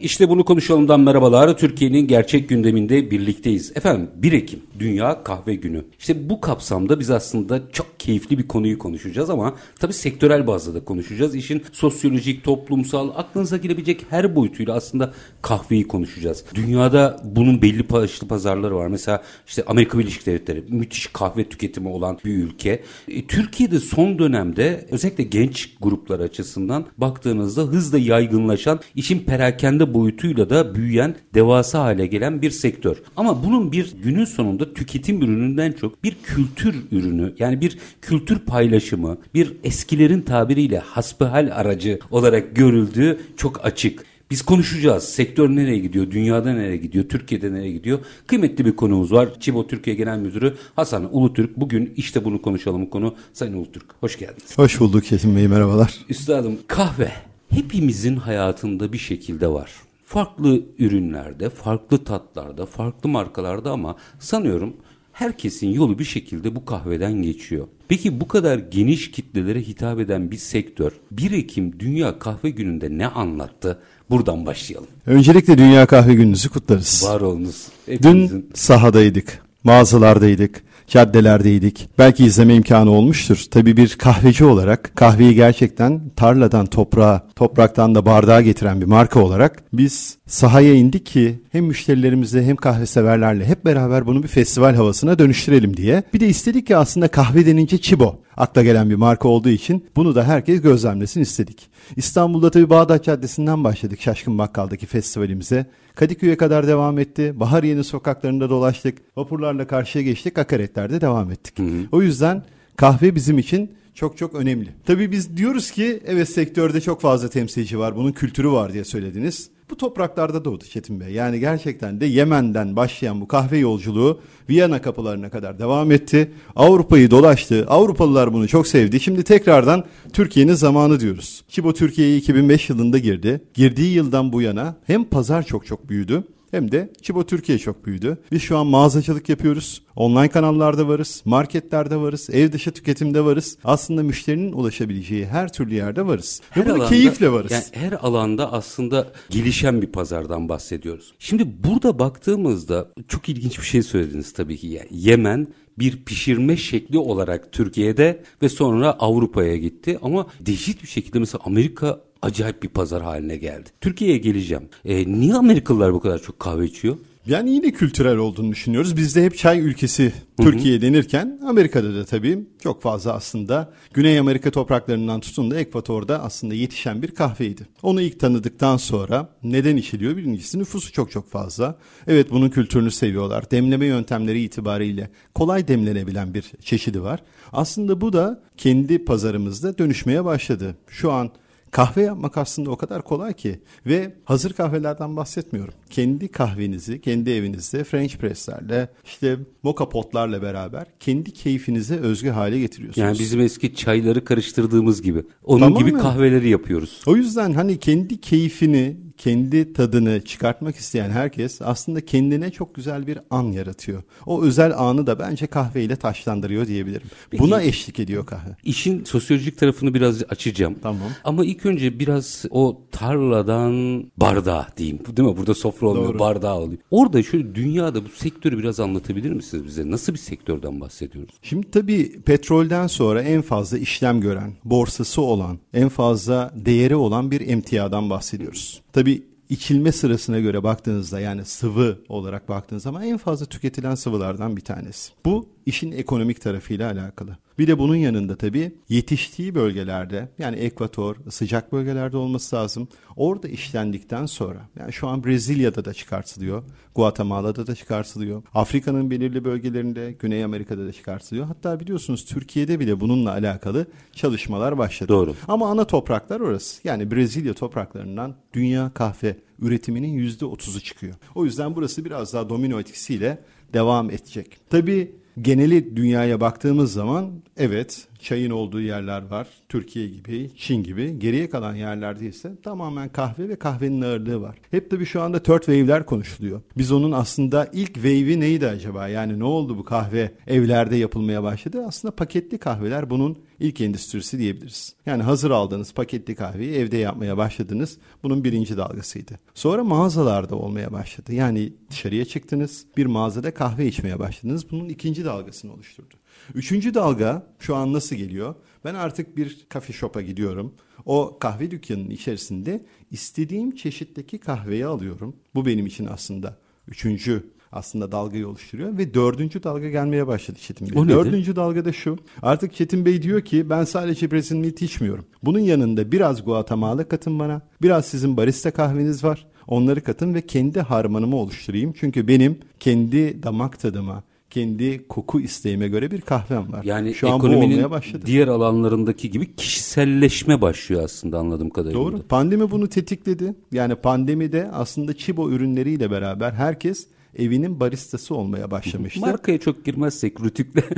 İşte bunu konuşalımdan merhabalar. Türkiye'nin gerçek gündeminde birlikteyiz. Efendim 1 Ekim Dünya Kahve Günü. İşte bu kapsamda biz aslında çok keyifli bir konuyu konuşacağız ama tabii sektörel bazda da konuşacağız. İşin sosyolojik, toplumsal, aklınıza gelebilecek her boyutuyla aslında kahveyi konuşacağız. Dünyada bunun belli başlı pazarları var. Mesela işte Amerika Birleşik Devletleri müthiş kahve tüketimi olan bir ülke. E, Türkiye'de son dönemde özellikle genç gruplar açısından baktığınızda hızla yaygınlaşan işin perakende boyutuyla da büyüyen devasa hale gelen bir sektör. Ama bunun bir günün sonunda tüketim ürününden çok bir kültür ürünü yani bir kültür paylaşımı bir eskilerin tabiriyle hasbihal aracı olarak görüldüğü çok açık. Biz konuşacağız. Sektör nereye gidiyor? Dünyada nereye gidiyor? Türkiye'de nereye gidiyor? Kıymetli bir konuğumuz var. Çibo Türkiye Genel Müdürü Hasan Ulutürk. Bugün işte bunu konuşalım konu. Sayın Ulutürk hoş geldiniz. Hoş bulduk Çetin Bey merhabalar. Üstadım kahve hepimizin hayatında bir şekilde var. Farklı ürünlerde, farklı tatlarda, farklı markalarda ama sanıyorum herkesin yolu bir şekilde bu kahveden geçiyor. Peki bu kadar geniş kitlelere hitap eden bir sektör 1 Ekim Dünya Kahve Günü'nde ne anlattı? Buradan başlayalım. Öncelikle Dünya Kahve Günü'nüzü kutlarız. Var olunuz. Dün sahadaydık, mağazalardaydık, caddelerdeydik. Belki izleme imkanı olmuştur. Tabii bir kahveci olarak kahveyi gerçekten tarladan toprağa, topraktan da bardağa getiren bir marka olarak biz sahaya indik ki hem müşterilerimizle hem kahve severlerle hep beraber bunu bir festival havasına dönüştürelim diye. Bir de istedik ki aslında kahve denince Çibo akla gelen bir marka olduğu için bunu da herkes gözlemlesin istedik. İstanbul'da tabii Bağdat Caddesi'nden başladık Şaşkın Bakkal'daki festivalimize. Kadıköy'e kadar devam etti. Bahar Yeni sokaklarında dolaştık. Vapurlarla karşıya geçtik. Akaretlerde devam ettik. Hı hı. O yüzden kahve bizim için çok çok önemli. Tabii biz diyoruz ki evet sektörde çok fazla temsilci var. Bunun kültürü var diye söylediniz. Bu topraklarda doğdu Çetin Bey. Yani gerçekten de Yemen'den başlayan bu kahve yolculuğu Viyana kapılarına kadar devam etti. Avrupa'yı dolaştı. Avrupalılar bunu çok sevdi. Şimdi tekrardan Türkiye'nin zamanı diyoruz. Ki bu Türkiye'ye 2005 yılında girdi. Girdiği yıldan bu yana hem pazar çok çok büyüdü hem de Çibo Türkiye çok büyüdü. Biz şu an mağazacılık yapıyoruz. Online kanallarda varız, marketlerde varız, ev dışı tüketimde varız. Aslında müşterinin ulaşabileceği her türlü yerde varız. Ve her bunu alanda, keyifle varız. Yani her alanda aslında gelişen bir pazardan bahsediyoruz. Şimdi burada baktığımızda çok ilginç bir şey söylediniz tabii ki. Yani Yemen bir pişirme şekli olarak Türkiye'de ve sonra Avrupa'ya gitti. Ama değişik bir şekilde mesela Amerika acayip bir pazar haline geldi. Türkiye'ye geleceğim. E, niye Amerikalılar bu kadar çok kahve içiyor? Yani yine kültürel olduğunu düşünüyoruz. Bizde hep çay ülkesi Türkiye denirken Amerika'da da tabii çok fazla aslında Güney Amerika topraklarından tutun da Ekvator'da aslında yetişen bir kahveydi. Onu ilk tanıdıktan sonra neden içiliyor? Birincisi nüfusu çok çok fazla. Evet bunun kültürünü seviyorlar. Demleme yöntemleri itibariyle kolay demlenebilen bir çeşidi var. Aslında bu da kendi pazarımızda dönüşmeye başladı. Şu an Kahve yapmak aslında o kadar kolay ki ve hazır kahvelerden bahsetmiyorum. Kendi kahvenizi kendi evinizde French press'lerle işte moka potlarla beraber kendi keyfinize özgü hale getiriyorsunuz. Yani bizim eski çayları karıştırdığımız gibi. Onun Tamamen. gibi kahveleri yapıyoruz. O yüzden hani kendi keyfini kendi tadını çıkartmak isteyen herkes aslında kendine çok güzel bir an yaratıyor. O özel anı da bence kahveyle taşlandırıyor diyebilirim. Peki, Buna eşlik ediyor kahve. İşin sosyolojik tarafını biraz açacağım. Tamam. Ama ilk önce biraz o tarladan bardağa diyeyim. Değil mi? Burada sofra olmuyor, Doğru. bardağı oluyor. Orada şöyle dünyada bu sektörü biraz anlatabilir misiniz bize? Nasıl bir sektörden bahsediyoruz? Şimdi tabii petrolden sonra en fazla işlem gören, borsası olan, en fazla değeri olan bir emtiadan bahsediyoruz. Tabii içilme sırasına göre baktığınızda yani sıvı olarak baktığınız zaman en fazla tüketilen sıvılardan bir tanesi. Bu işin ekonomik tarafıyla alakalı. Bir de bunun yanında tabii yetiştiği bölgelerde yani ekvator, sıcak bölgelerde olması lazım. Orada işlendikten sonra yani şu an Brezilya'da da çıkartılıyor. Guatemala'da da çıkartılıyor. Afrika'nın belirli bölgelerinde, Güney Amerika'da da çıkartılıyor. Hatta biliyorsunuz Türkiye'de bile bununla alakalı çalışmalar başladı. Doğru. Ama ana topraklar orası. Yani Brezilya topraklarından dünya kahve üretiminin %30'u çıkıyor. O yüzden burası biraz daha domino etkisiyle devam edecek. Tabii geneli dünyaya baktığımız zaman evet çayın olduğu yerler var. Türkiye gibi, Çin gibi. Geriye kalan yerlerde ise tamamen kahve ve kahvenin ağırlığı var. Hep tabii şu anda third wave'ler konuşuluyor. Biz onun aslında ilk wave'i neydi acaba? Yani ne oldu bu kahve evlerde yapılmaya başladı? Aslında paketli kahveler bunun ilk endüstrisi diyebiliriz. Yani hazır aldığınız paketli kahveyi evde yapmaya başladınız. Bunun birinci dalgasıydı. Sonra mağazalarda olmaya başladı. Yani dışarıya çıktınız, bir mağazada kahve içmeye başladınız. Bunun ikinci dalgasını oluşturdu. Üçüncü dalga şu an nasıl geliyor? Ben artık bir kafe shop'a gidiyorum. O kahve dükkanının içerisinde istediğim çeşitteki kahveyi alıyorum. Bu benim için aslında üçüncü aslında dalgayı oluşturuyor ve dördüncü dalga gelmeye başladı Çetin Bey. O nedir? dördüncü dalga da şu. Artık Çetin Bey diyor ki ben sadece Brazil Milk içmiyorum. Bunun yanında biraz Guatemala katın bana. Biraz sizin barista kahveniz var. Onları katın ve kendi harmanımı oluşturayım. Çünkü benim kendi damak tadıma, kendi koku isteğime göre bir kahvem var. Yani Şu an bu ekonominin olmaya başladı. diğer alanlarındaki gibi kişiselleşme başlıyor aslında anladığım kadarıyla. Doğru. Pandemi bunu tetikledi. Yani pandemide aslında Chibo ürünleriyle beraber herkes evinin baristası olmaya başlamıştı. Markaya çok girmezsek rütükle.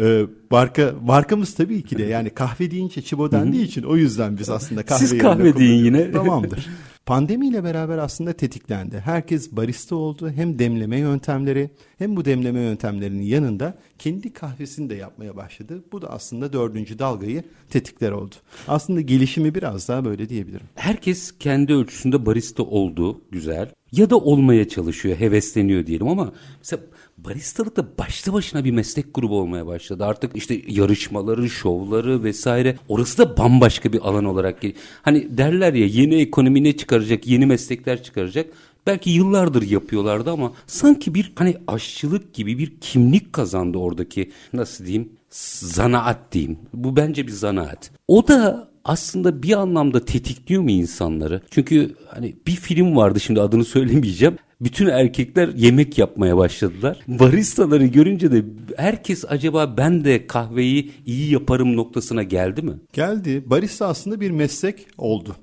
Ee, marka markamız tabii ki de yani kahve deyince Chibo dendiği için o yüzden biz aslında kahve Siz kahve deyin yine. Tamamdır. Pandemiyle beraber aslında tetiklendi. Herkes barista oldu. Hem demleme yöntemleri hem bu demleme yöntemlerinin yanında kendi kahvesini de yapmaya başladı. Bu da aslında dördüncü dalgayı tetikler oldu. Aslında gelişimi biraz daha böyle diyebilirim. Herkes kendi ölçüsünde barista oldu güzel. Ya da olmaya çalışıyor, hevesleniyor diyelim ama mesela baristalık da başlı başına bir meslek grubu olmaya başladı. Artık işte yarışmaları, şovları vesaire orası da bambaşka bir alan olarak geliyor. Hani derler ya yeni ekonomi ne çıkaracak, yeni meslekler çıkaracak. Belki yıllardır yapıyorlardı ama sanki bir hani aşçılık gibi bir kimlik kazandı oradaki nasıl diyeyim zanaat diyeyim. Bu bence bir zanaat. O da aslında bir anlamda tetikliyor mu insanları? Çünkü hani bir film vardı şimdi adını söylemeyeceğim. Bütün erkekler yemek yapmaya başladılar. Baristaları görünce de herkes acaba ben de kahveyi iyi yaparım noktasına geldi mi? Geldi. Barista aslında bir meslek oldu.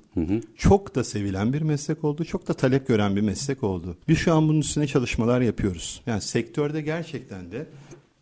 Çok da sevilen bir meslek oldu. Çok da talep gören bir meslek oldu. Biz şu an bunun üstüne çalışmalar yapıyoruz. Yani sektörde gerçekten de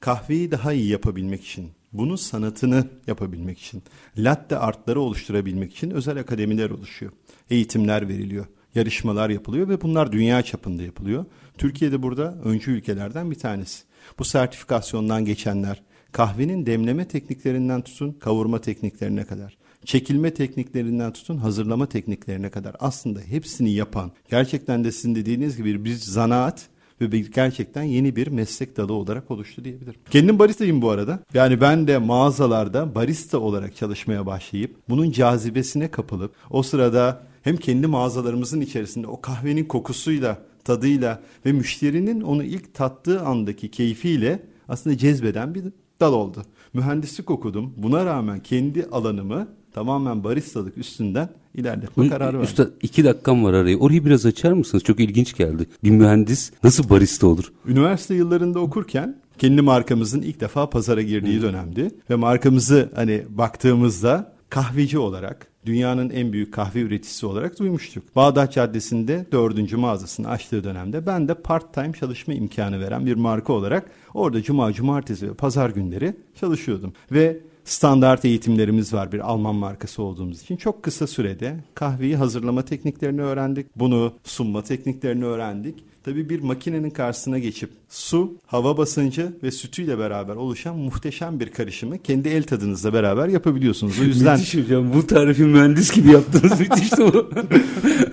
kahveyi daha iyi yapabilmek için, bunun sanatını yapabilmek için, latte artları oluşturabilmek için özel akademiler oluşuyor. Eğitimler veriliyor, yarışmalar yapılıyor ve bunlar dünya çapında yapılıyor. Türkiye'de burada öncü ülkelerden bir tanesi. Bu sertifikasyondan geçenler, kahvenin demleme tekniklerinden tutun kavurma tekniklerine kadar, çekilme tekniklerinden tutun hazırlama tekniklerine kadar aslında hepsini yapan, gerçekten de sizin dediğiniz gibi bir zanaat ve bir gerçekten yeni bir meslek dalı olarak oluştu diyebilirim. Kendim baristayım bu arada. Yani ben de mağazalarda barista olarak çalışmaya başlayıp bunun cazibesine kapılıp o sırada hem kendi mağazalarımızın içerisinde o kahvenin kokusuyla, tadıyla ve müşterinin onu ilk tattığı andaki keyfiyle aslında cezbeden bir dal oldu. Mühendislik okudum. Buna rağmen kendi alanımı tamamen baristalık üstünden ilerletme kararı verdim. Usta iki dakikam var araya. Orayı biraz açar mısınız? Çok ilginç geldi. Bir mühendis nasıl barista olur? Üniversite yıllarında okurken kendi markamızın ilk defa pazara girdiği dönemdi ve markamızı hani baktığımızda kahveci olarak dünyanın en büyük kahve üreticisi olarak duymuştuk. Bağdat Caddesi'nde dördüncü mağazasını açtığı dönemde ben de part time çalışma imkanı veren bir marka olarak orada cuma, cumartesi ve pazar günleri çalışıyordum. Ve standart eğitimlerimiz var bir Alman markası olduğumuz için. Çok kısa sürede kahveyi hazırlama tekniklerini öğrendik. Bunu sunma tekniklerini öğrendik. Tabii bir makinenin karşısına geçip su, hava basıncı ve sütüyle beraber oluşan muhteşem bir karışımı kendi el tadınızla beraber yapabiliyorsunuz. O yüzden Müthiş hocam. Bu tarifi mühendis gibi yaptınız. Müthişti bu.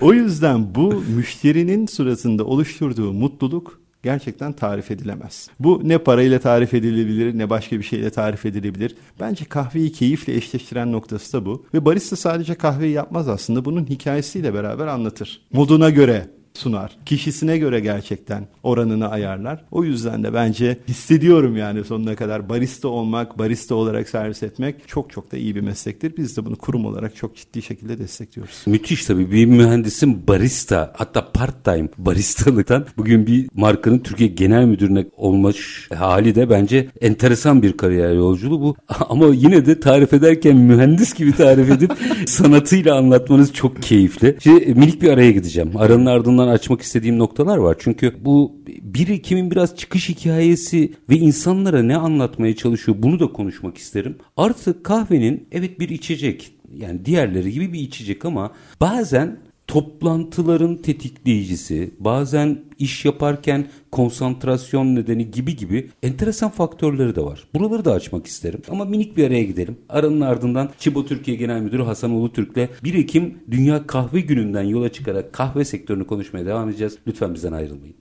o yüzden bu müşterinin suratında oluşturduğu mutluluk gerçekten tarif edilemez. Bu ne parayla tarif edilebilir ne başka bir şeyle tarif edilebilir. Bence kahveyi keyifle eşleştiren noktası da bu. Ve barista sadece kahveyi yapmaz aslında bunun hikayesiyle beraber anlatır. Moduna göre sunar. Kişisine göre gerçekten oranını ayarlar. O yüzden de bence hissediyorum yani sonuna kadar barista olmak, barista olarak servis etmek çok çok da iyi bir meslektir. Biz de bunu kurum olarak çok ciddi şekilde destekliyoruz. Müthiş tabii bir mühendisin barista hatta part time baristalıktan bugün bir markanın Türkiye Genel Müdürüne olmuş hali de bence enteresan bir kariyer yolculuğu bu. Ama yine de tarif ederken mühendis gibi tarif edip sanatıyla anlatmanız çok keyifli. Şimdi minik bir araya gideceğim. Aranın ardından açmak istediğim noktalar var. Çünkü bu bir kimin biraz çıkış hikayesi ve insanlara ne anlatmaya çalışıyor bunu da konuşmak isterim. Artık kahvenin evet bir içecek yani diğerleri gibi bir içecek ama bazen toplantıların tetikleyicisi, bazen iş yaparken konsantrasyon nedeni gibi gibi enteresan faktörleri de var. Buraları da açmak isterim. Ama minik bir araya gidelim. Aranın ardından Çibo Türkiye Genel Müdürü Hasan Ulutürk'le 1 Ekim Dünya Kahve Günü'nden yola çıkarak kahve sektörünü konuşmaya devam edeceğiz. Lütfen bizden ayrılmayın.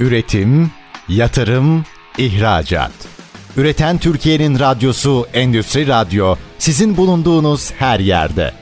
Üretim, yatırım, ihracat. Üreten Türkiye'nin radyosu Endüstri Radyo sizin bulunduğunuz her yerde.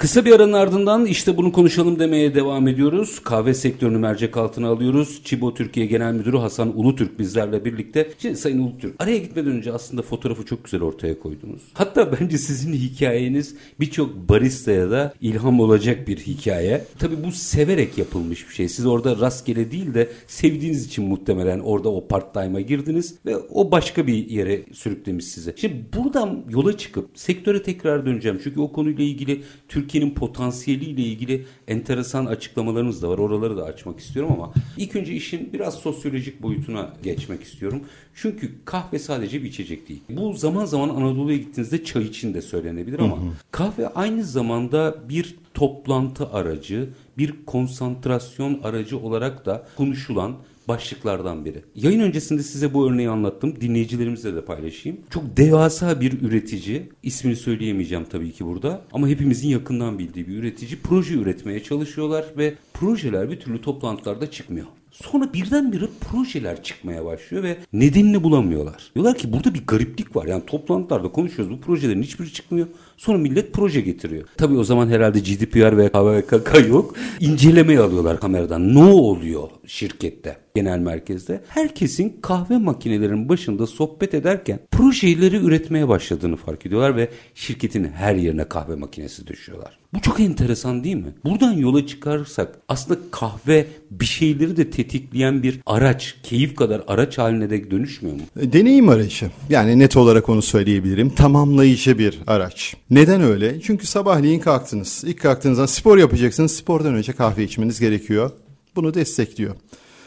Kısa bir aranın ardından işte bunu konuşalım demeye devam ediyoruz. Kahve sektörünü mercek altına alıyoruz. Çibo Türkiye Genel Müdürü Hasan Ulutürk bizlerle birlikte. Şimdi Sayın Ulutürk araya gitmeden önce aslında fotoğrafı çok güzel ortaya koydunuz. Hatta bence sizin hikayeniz birçok baristaya da ilham olacak bir hikaye. Tabii bu severek yapılmış bir şey. Siz orada rastgele değil de sevdiğiniz için muhtemelen orada o part time'a girdiniz ve o başka bir yere sürüklemiş size. Şimdi buradan yola çıkıp sektöre tekrar döneceğim. Çünkü o konuyla ilgili Türkiye Türkiye'nin potansiyeliyle ilgili enteresan açıklamalarınız da var. Oraları da açmak istiyorum ama ilk önce işin biraz sosyolojik boyutuna geçmek istiyorum. Çünkü kahve sadece bir içecek değil. Bu zaman zaman Anadolu'ya gittiğinizde çay için de söylenebilir ama hı hı. kahve aynı zamanda bir toplantı aracı, bir konsantrasyon aracı olarak da konuşulan başlıklardan biri. Yayın öncesinde size bu örneği anlattım. Dinleyicilerimizle de paylaşayım. Çok devasa bir üretici. ismini söyleyemeyeceğim tabii ki burada. Ama hepimizin yakından bildiği bir üretici. Proje üretmeye çalışıyorlar ve projeler bir türlü toplantılarda çıkmıyor. Sonra birdenbire projeler çıkmaya başlıyor ve nedenini bulamıyorlar. Diyorlar ki burada bir gariplik var. Yani toplantılarda konuşuyoruz bu projelerin hiçbiri çıkmıyor. Sonra millet proje getiriyor. Tabii o zaman herhalde GDPR ve KVKK yok. İncelemeye alıyorlar kameradan. Ne oluyor şirkette? genel merkezde herkesin kahve makinelerinin başında sohbet ederken projeleri üretmeye başladığını fark ediyorlar ve şirketin her yerine kahve makinesi düşüyorlar. Bu çok enteresan değil mi? Buradan yola çıkarsak aslında kahve bir şeyleri de tetikleyen bir araç, keyif kadar araç haline de dönüşmüyor mu? Deneyim aracı. Yani net olarak onu söyleyebilirim. Tamamlayıcı bir araç. Neden öyle? Çünkü sabahleyin kalktınız. İlk kalktığınızda spor yapacaksınız. Spordan önce kahve içmeniz gerekiyor. Bunu destekliyor.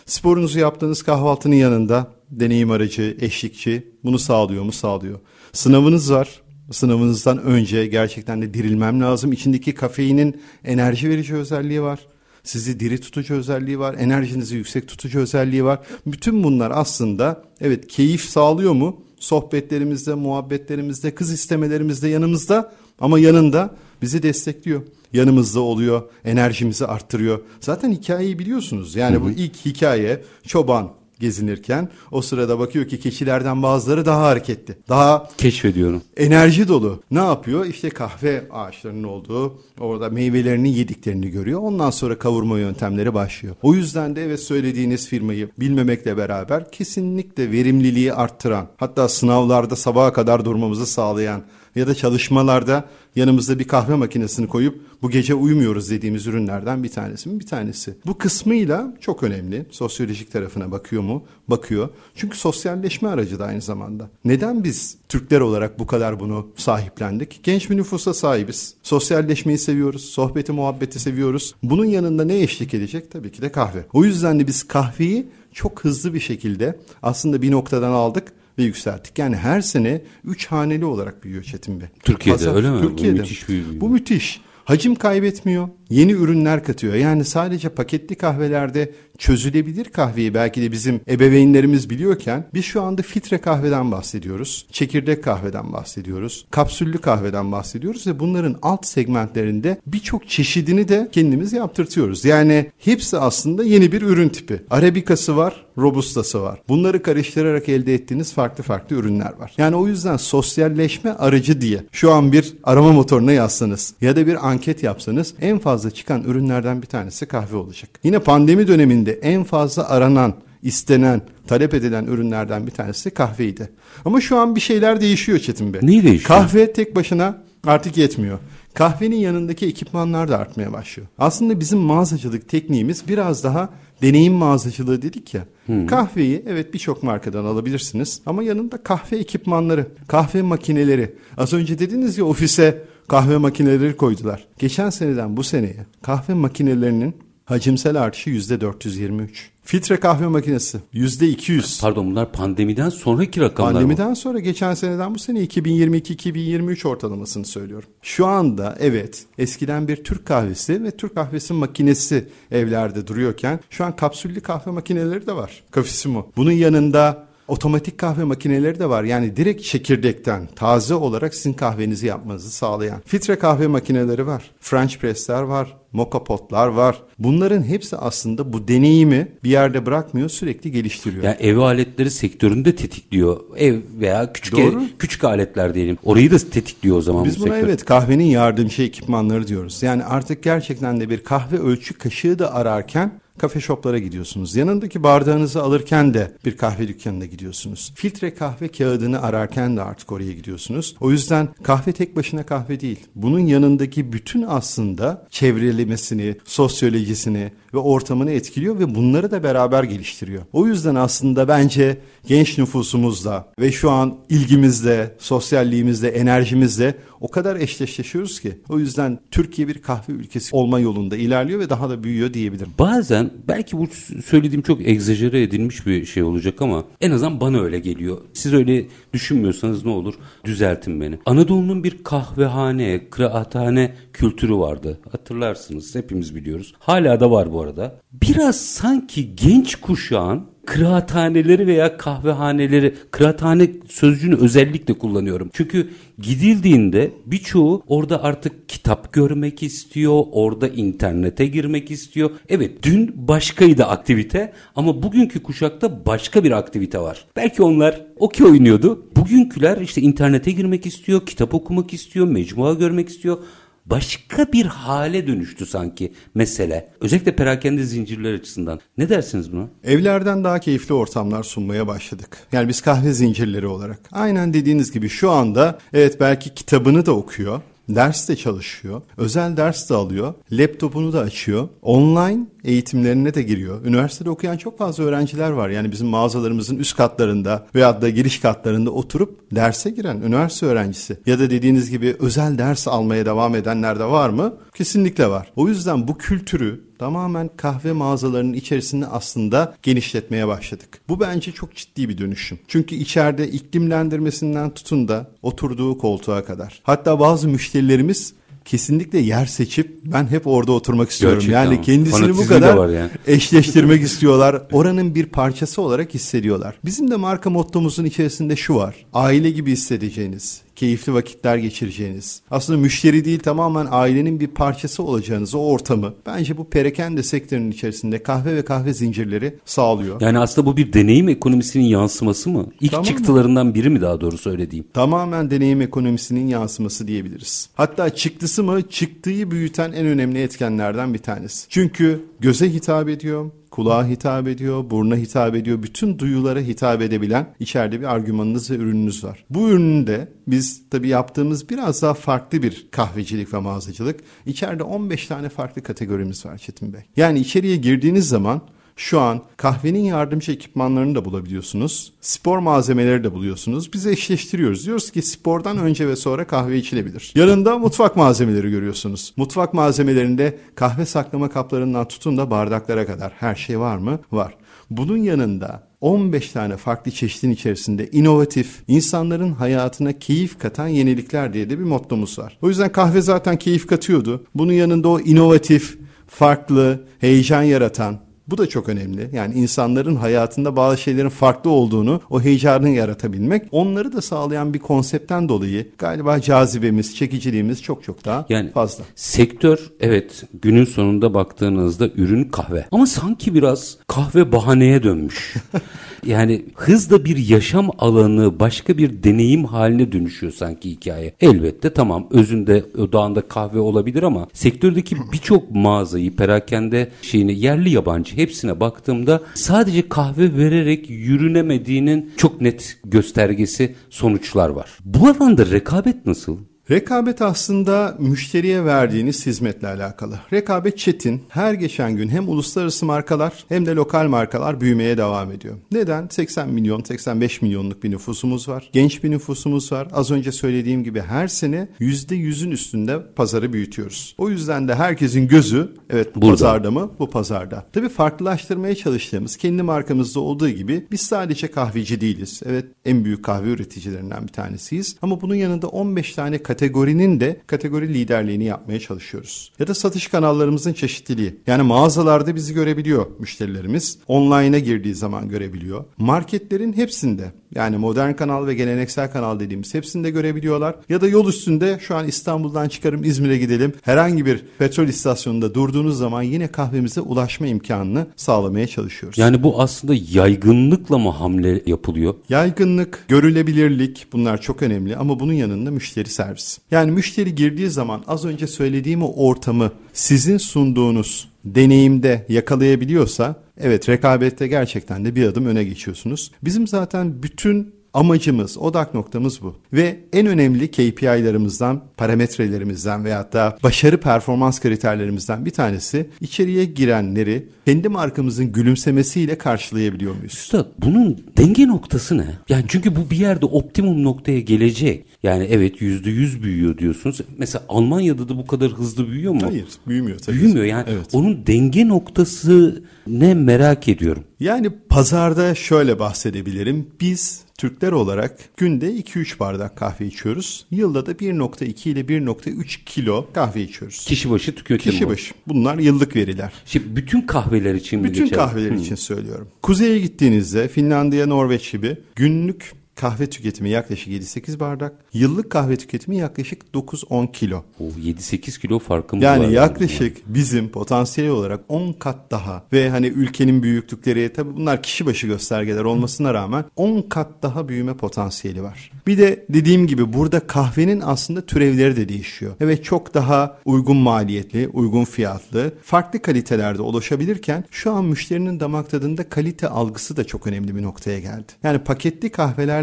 Sporunuzu yaptığınız kahvaltının yanında deneyim aracı, eşlikçi bunu sağlıyor mu? Sağlıyor. Sınavınız var. Sınavınızdan önce gerçekten de dirilmem lazım. İçindeki kafeinin enerji verici özelliği var. Sizi diri tutucu özelliği var. Enerjinizi yüksek tutucu özelliği var. Bütün bunlar aslında evet keyif sağlıyor mu? Sohbetlerimizde, muhabbetlerimizde, kız istemelerimizde yanımızda ama yanında bizi destekliyor yanımızda oluyor, enerjimizi arttırıyor. Zaten hikayeyi biliyorsunuz. Yani hı hı. bu ilk hikaye çoban gezinirken o sırada bakıyor ki keçilerden bazıları daha hareketli. Daha keşfediyorum. Enerji dolu. Ne yapıyor? İşte kahve ağaçlarının olduğu orada meyvelerini yediklerini görüyor. Ondan sonra kavurma yöntemleri başlıyor. O yüzden de evet söylediğiniz firmayı bilmemekle beraber kesinlikle verimliliği arttıran hatta sınavlarda sabaha kadar durmamızı sağlayan ya da çalışmalarda yanımızda bir kahve makinesini koyup bu gece uyumuyoruz dediğimiz ürünlerden bir tanesi mi? Bir tanesi. Bu kısmıyla çok önemli. Sosyolojik tarafına bakıyor mu? Bakıyor. Çünkü sosyalleşme aracı da aynı zamanda. Neden biz Türkler olarak bu kadar bunu sahiplendik? Genç bir nüfusa sahibiz. Sosyalleşmeyi seviyoruz. Sohbeti, muhabbeti seviyoruz. Bunun yanında ne eşlik edecek? Tabii ki de kahve. O yüzden de biz kahveyi çok hızlı bir şekilde aslında bir noktadan aldık ve yükselttik. Yani her sene üç haneli olarak büyüyor Çetin Bey. Türkiye'de Pazar, öyle mi? Türkiye'de. Bu müthiş büyüyor. Bu müthiş. Hacim kaybetmiyor. Yeni ürünler katıyor. Yani sadece paketli kahvelerde çözülebilir kahveyi belki de bizim ebeveynlerimiz biliyorken biz şu anda filtre kahveden bahsediyoruz. Çekirdek kahveden bahsediyoruz. Kapsüllü kahveden bahsediyoruz ve bunların alt segmentlerinde birçok çeşidini de kendimiz yaptırtıyoruz. Yani hepsi aslında yeni bir ürün tipi. Arabikası var, robustası var. Bunları karıştırarak elde ettiğiniz farklı farklı ürünler var. Yani o yüzden sosyalleşme aracı diye şu an bir arama motoruna yazsanız ya da bir anket yapsanız en fazla çıkan ürünlerden bir tanesi kahve olacak. Yine pandemi döneminde en fazla aranan, istenen, talep edilen ürünlerden bir tanesi kahveydi. Ama şu an bir şeyler değişiyor Çetin Bey. Neyi değişiyor? Kahve tek başına artık yetmiyor. Kahvenin yanındaki ekipmanlar da artmaya başlıyor. Aslında bizim mağazacılık tekniğimiz biraz daha deneyim mağazacılığı dedik ya. Hmm. Kahveyi evet birçok markadan alabilirsiniz ama yanında kahve ekipmanları, kahve makineleri. Az önce dediniz ya ofise kahve makineleri koydular. Geçen seneden bu seneye kahve makinelerinin Hacimsel artışı %423. Filtre kahve makinesi %200. Pardon bunlar pandemiden sonraki rakamlar Pandemiden mı? sonra geçen seneden bu sene 2022-2023 ortalamasını söylüyorum. Şu anda evet eskiden bir Türk kahvesi ve Türk kahvesi makinesi evlerde duruyorken şu an kapsüllü kahve makineleri de var. Cafissimo. Bunun yanında Otomatik kahve makineleri de var. Yani direkt çekirdekten taze olarak sizin kahvenizi yapmanızı sağlayan. Filtre kahve makineleri var. French press'ler var. Moka potlar var. Bunların hepsi aslında bu deneyimi bir yerde bırakmıyor, sürekli geliştiriyor. Yani ev aletleri sektöründe tetikliyor. Ev veya küçük ev, küçük aletler diyelim. Orayı da tetikliyor o zaman Biz bu buna sektör. evet kahvenin yardımcı ekipmanları diyoruz. Yani artık gerçekten de bir kahve ölçü kaşığı da ararken kafe shoplara gidiyorsunuz. Yanındaki bardağınızı alırken de bir kahve dükkanına gidiyorsunuz. Filtre kahve kağıdını ararken de artık oraya gidiyorsunuz. O yüzden kahve tek başına kahve değil. Bunun yanındaki bütün aslında çevrelemesini, sosyolojisini ve ortamını etkiliyor ve bunları da beraber geliştiriyor. O yüzden aslında bence genç nüfusumuzla ve şu an ilgimizle, sosyalliğimizle, enerjimizle o kadar eşleşiyoruz ki. O yüzden Türkiye bir kahve ülkesi olma yolunda ilerliyor ve daha da büyüyor diyebilirim. Bazen belki bu söylediğim çok egzajere edilmiş bir şey olacak ama en azından bana öyle geliyor. Siz öyle düşünmüyorsanız ne olur düzeltin beni. Anadolu'nun bir kahvehane, kıraathane kültürü vardı. Hatırlarsınız hepimiz biliyoruz. Hala da var bu arada. Biraz sanki genç kuşağın kıraathaneleri veya kahvehaneleri, kıraathane sözcüğünü özellikle kullanıyorum. Çünkü gidildiğinde birçoğu orada artık kitap görmek istiyor, orada internete girmek istiyor. Evet dün başkaydı aktivite ama bugünkü kuşakta başka bir aktivite var. Belki onlar okey oynuyordu. Bugünküler işte internete girmek istiyor, kitap okumak istiyor, mecmua görmek istiyor başka bir hale dönüştü sanki mesele. Özellikle perakende zincirler açısından. Ne dersiniz buna? Evlerden daha keyifli ortamlar sunmaya başladık. Yani biz kahve zincirleri olarak. Aynen dediğiniz gibi şu anda evet belki kitabını da okuyor ders de çalışıyor, özel ders de alıyor, laptopunu da açıyor, online eğitimlerine de giriyor. Üniversitede okuyan çok fazla öğrenciler var. Yani bizim mağazalarımızın üst katlarında veya da giriş katlarında oturup derse giren üniversite öğrencisi ya da dediğiniz gibi özel ders almaya devam edenler de var mı? Kesinlikle var. O yüzden bu kültürü tamamen kahve mağazalarının içerisinde aslında genişletmeye başladık. Bu bence çok ciddi bir dönüşüm. Çünkü içeride iklimlendirmesinden tutun da oturduğu koltuğa kadar. Hatta bazı müşterilerimiz kesinlikle yer seçip ben hep orada oturmak istiyorum. Gerçekten yani kendisini bu kadar yani. eşleştirmek istiyorlar. Oranın bir parçası olarak hissediyorlar. Bizim de marka mottomuzun içerisinde şu var. Aile gibi hissedeceğiniz, keyifli vakitler geçireceğiniz, aslında müşteri değil tamamen ailenin bir parçası olacağınız o ortamı bence bu perakende sektörünün içerisinde kahve ve kahve zincirleri sağlıyor. Yani aslında bu bir deneyim ekonomisinin yansıması mı? İlk tamam çıktılarından biri mi daha doğru söylediğim? Tamamen deneyim ekonomisinin yansıması diyebiliriz. Hatta çıktısı mı çıktığı büyüten en önemli etkenlerden bir tanesi. Çünkü göze hitap ediyor, kulağa hitap ediyor, buruna hitap ediyor. Bütün duyulara hitap edebilen içeride bir argümanınız ve ürününüz var. Bu ürünün de biz tabii yaptığımız biraz daha farklı bir kahvecilik ve mağazacılık. İçeride 15 tane farklı kategorimiz var Çetin Bey. Yani içeriye girdiğiniz zaman şu an kahvenin yardımcı ekipmanlarını da bulabiliyorsunuz. Spor malzemeleri de buluyorsunuz. Biz eşleştiriyoruz. Diyoruz ki spordan önce ve sonra kahve içilebilir. Yanında mutfak malzemeleri görüyorsunuz. Mutfak malzemelerinde kahve saklama kaplarından tutun da bardaklara kadar her şey var mı? Var. Bunun yanında 15 tane farklı çeşitin içerisinde inovatif, insanların hayatına keyif katan yenilikler diye de bir mottomuz var. O yüzden kahve zaten keyif katıyordu. Bunun yanında o inovatif, farklı, heyecan yaratan, bu da çok önemli. Yani insanların hayatında bazı şeylerin farklı olduğunu, o heyecanı yaratabilmek, onları da sağlayan bir konseptten dolayı galiba cazibemiz, çekiciliğimiz çok çok daha yani, fazla. Sektör evet günün sonunda baktığınızda ürün kahve. Ama sanki biraz kahve bahaneye dönmüş. Yani hızla bir yaşam alanı başka bir deneyim haline dönüşüyor sanki hikaye. Elbette tamam özünde odağında kahve olabilir ama sektördeki birçok mağazayı perakende şeyini yerli yabancı hepsine baktığımda sadece kahve vererek yürünemediğinin çok net göstergesi sonuçlar var. Bu alanda rekabet nasıl? Rekabet aslında müşteriye verdiğiniz hizmetle alakalı. Rekabet çetin. Her geçen gün hem uluslararası markalar hem de lokal markalar büyümeye devam ediyor. Neden? 80 milyon, 85 milyonluk bir nüfusumuz var. Genç bir nüfusumuz var. Az önce söylediğim gibi her sene %100'ün üstünde pazarı büyütüyoruz. O yüzden de herkesin gözü evet bu Burada. pazarda mı? Bu pazarda. Tabii farklılaştırmaya çalıştığımız kendi markamızda olduğu gibi biz sadece kahveci değiliz. Evet en büyük kahve üreticilerinden bir tanesiyiz. Ama bunun yanında 15 tane kategorinin de kategori liderliğini yapmaya çalışıyoruz. Ya da satış kanallarımızın çeşitliliği. Yani mağazalarda bizi görebiliyor müşterilerimiz. Online'a girdiği zaman görebiliyor. Marketlerin hepsinde yani modern kanal ve geleneksel kanal dediğimiz hepsinde görebiliyorlar. Ya da yol üstünde şu an İstanbul'dan çıkarım İzmir'e gidelim. Herhangi bir petrol istasyonunda durduğunuz zaman yine kahvemize ulaşma imkanını sağlamaya çalışıyoruz. Yani bu aslında yaygınlıkla mı hamle yapılıyor? Yaygınlık, görülebilirlik bunlar çok önemli ama bunun yanında müşteri servis. Yani müşteri girdiği zaman az önce söylediğim o ortamı sizin sunduğunuz deneyimde yakalayabiliyorsa evet rekabette gerçekten de bir adım öne geçiyorsunuz. Bizim zaten bütün Amacımız, odak noktamız bu. Ve en önemli KPI'lerimizden, parametrelerimizden veyahut da başarı performans kriterlerimizden bir tanesi içeriye girenleri kendi markamızın gülümsemesiyle karşılayabiliyor muyuz? Üstad bunun denge noktası ne? Yani çünkü bu bir yerde optimum noktaya gelecek. Yani evet yüzde yüz büyüyor diyorsunuz. Mesela Almanya'da da bu kadar hızlı büyüyor mu? Hayır büyümüyor. Tabii büyümüyor yani evet. onun denge noktası ne merak ediyorum. Yani pazarda şöyle bahsedebilirim. Biz Türkler olarak günde 2-3 bardak kahve içiyoruz. Yılda da 1.2 ile 1.3 kilo kahve içiyoruz. Kişi başı tüketim Kişi başı. Bunlar yıllık veriler. Şimdi bütün kahveler için mi Bütün kahveler hmm. için söylüyorum. Kuzeye gittiğinizde Finlandiya, Norveç gibi günlük kahve tüketimi yaklaşık 7-8 bardak. Yıllık kahve tüketimi yaklaşık 9-10 kilo. O 7-8 kilo farkı mı yani var? Yani yaklaşık bizim potansiyel olarak 10 kat daha ve hani ülkenin büyüklükleri tabi bunlar kişi başı göstergeler olmasına rağmen 10 kat daha büyüme potansiyeli var. Bir de dediğim gibi burada kahvenin aslında türevleri de değişiyor. Evet çok daha uygun maliyetli, uygun fiyatlı, farklı kalitelerde ulaşabilirken şu an müşterinin damak tadında kalite algısı da çok önemli bir noktaya geldi. Yani paketli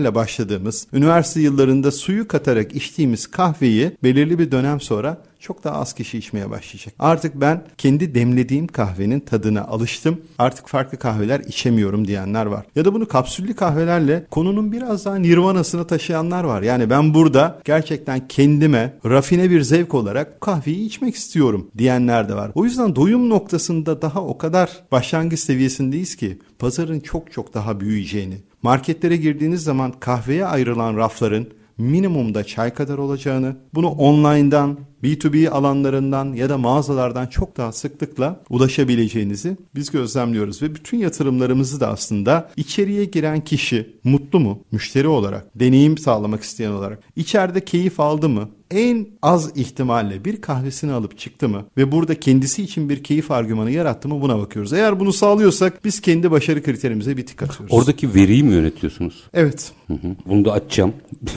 kahvelerle başladığımız, üniversite yıllarında suyu katarak içtiğimiz kahveyi belirli bir dönem sonra çok daha az kişi içmeye başlayacak. Artık ben kendi demlediğim kahvenin tadına alıştım. Artık farklı kahveler içemiyorum diyenler var. Ya da bunu kapsüllü kahvelerle konunun biraz daha nirvanasına taşıyanlar var. Yani ben burada gerçekten kendime rafine bir zevk olarak kahveyi içmek istiyorum diyenler de var. O yüzden doyum noktasında daha o kadar başlangıç seviyesindeyiz ki pazarın çok çok daha büyüyeceğini, marketlere girdiğiniz zaman kahveye ayrılan rafların minimumda çay kadar olacağını, bunu online'dan, B2B alanlarından ya da mağazalardan çok daha sıklıkla ulaşabileceğinizi biz gözlemliyoruz ve bütün yatırımlarımızı da aslında içeriye giren kişi mutlu mu müşteri olarak, deneyim sağlamak isteyen olarak, içeride keyif aldı mı, en az ihtimalle bir kahvesini alıp çıktı mı ve burada kendisi için bir keyif argümanı yarattı mı buna bakıyoruz. Eğer bunu sağlıyorsak biz kendi başarı kriterimize bir tık atıyoruz. Oradaki veriyi mi yönetiyorsunuz? Evet. Hı hı. Bunu da açacağım.